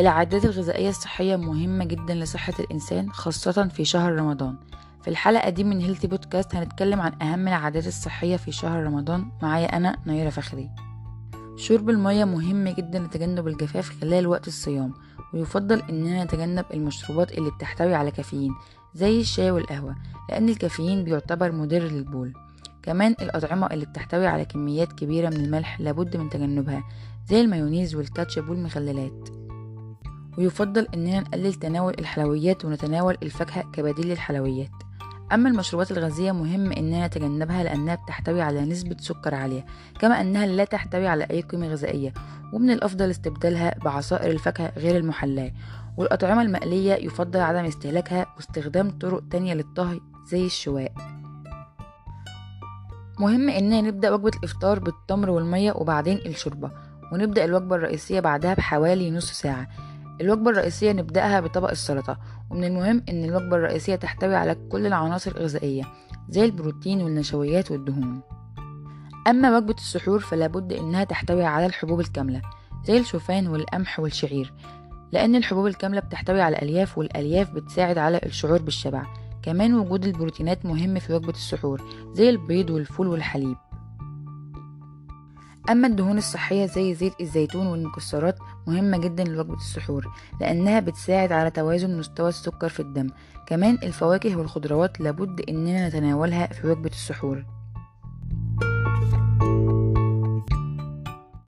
العادات الغذائية الصحية مهمة جدا لصحة الإنسان خاصة في شهر رمضان. في الحلقة دي من هيلثي بودكاست هنتكلم عن أهم العادات الصحية في شهر رمضان. معايا أنا نيرة فخري. شرب المية مهم جدا لتجنب الجفاف خلال وقت الصيام ويفضل إننا نتجنب المشروبات اللي بتحتوي على كافيين زي الشاي والقهوة لأن الكافيين بيعتبر مضر للبول. كمان الأطعمة اللي بتحتوي على كميات كبيرة من الملح لابد من تجنبها زي المايونيز والكاتشب والمخللات. ويفضل إننا نقلل تناول الحلويات ونتناول الفاكهة كبديل للحلويات. أما المشروبات الغازية مهم إننا نتجنبها لأنها بتحتوي على نسبة سكر عالية كما أنها لا تحتوي على أي قيمة غذائية ومن الأفضل استبدالها بعصائر الفاكهة غير المحلاة والأطعمة المقلية يفضل عدم استهلاكها واستخدام طرق تانية للطهي زي الشواء. مهم إننا نبدأ وجبة الإفطار بالتمر والمية وبعدين الشوربة ونبدأ الوجبة الرئيسية بعدها بحوالي نص ساعة. الوجبة الرئيسية نبدأها بطبق السلطة ومن المهم إن الوجبة الرئيسية تحتوي على كل العناصر الغذائية زي البروتين والنشويات والدهون. أما وجبة السحور فلا بد إنها تحتوي على الحبوب الكاملة زي الشوفان والقمح والشعير لأن الحبوب الكاملة بتحتوي على ألياف والألياف بتساعد على الشعور بالشبع. كمان وجود البروتينات مهم في وجبة السحور زي البيض والفول والحليب. أما الدهون الصحية زي زيت الزيتون والمكسرات مهمة جدا لوجبة السحور لأنها بتساعد على توازن مستوى السكر في الدم. كمان الفواكه والخضروات لابد إننا نتناولها في وجبة السحور.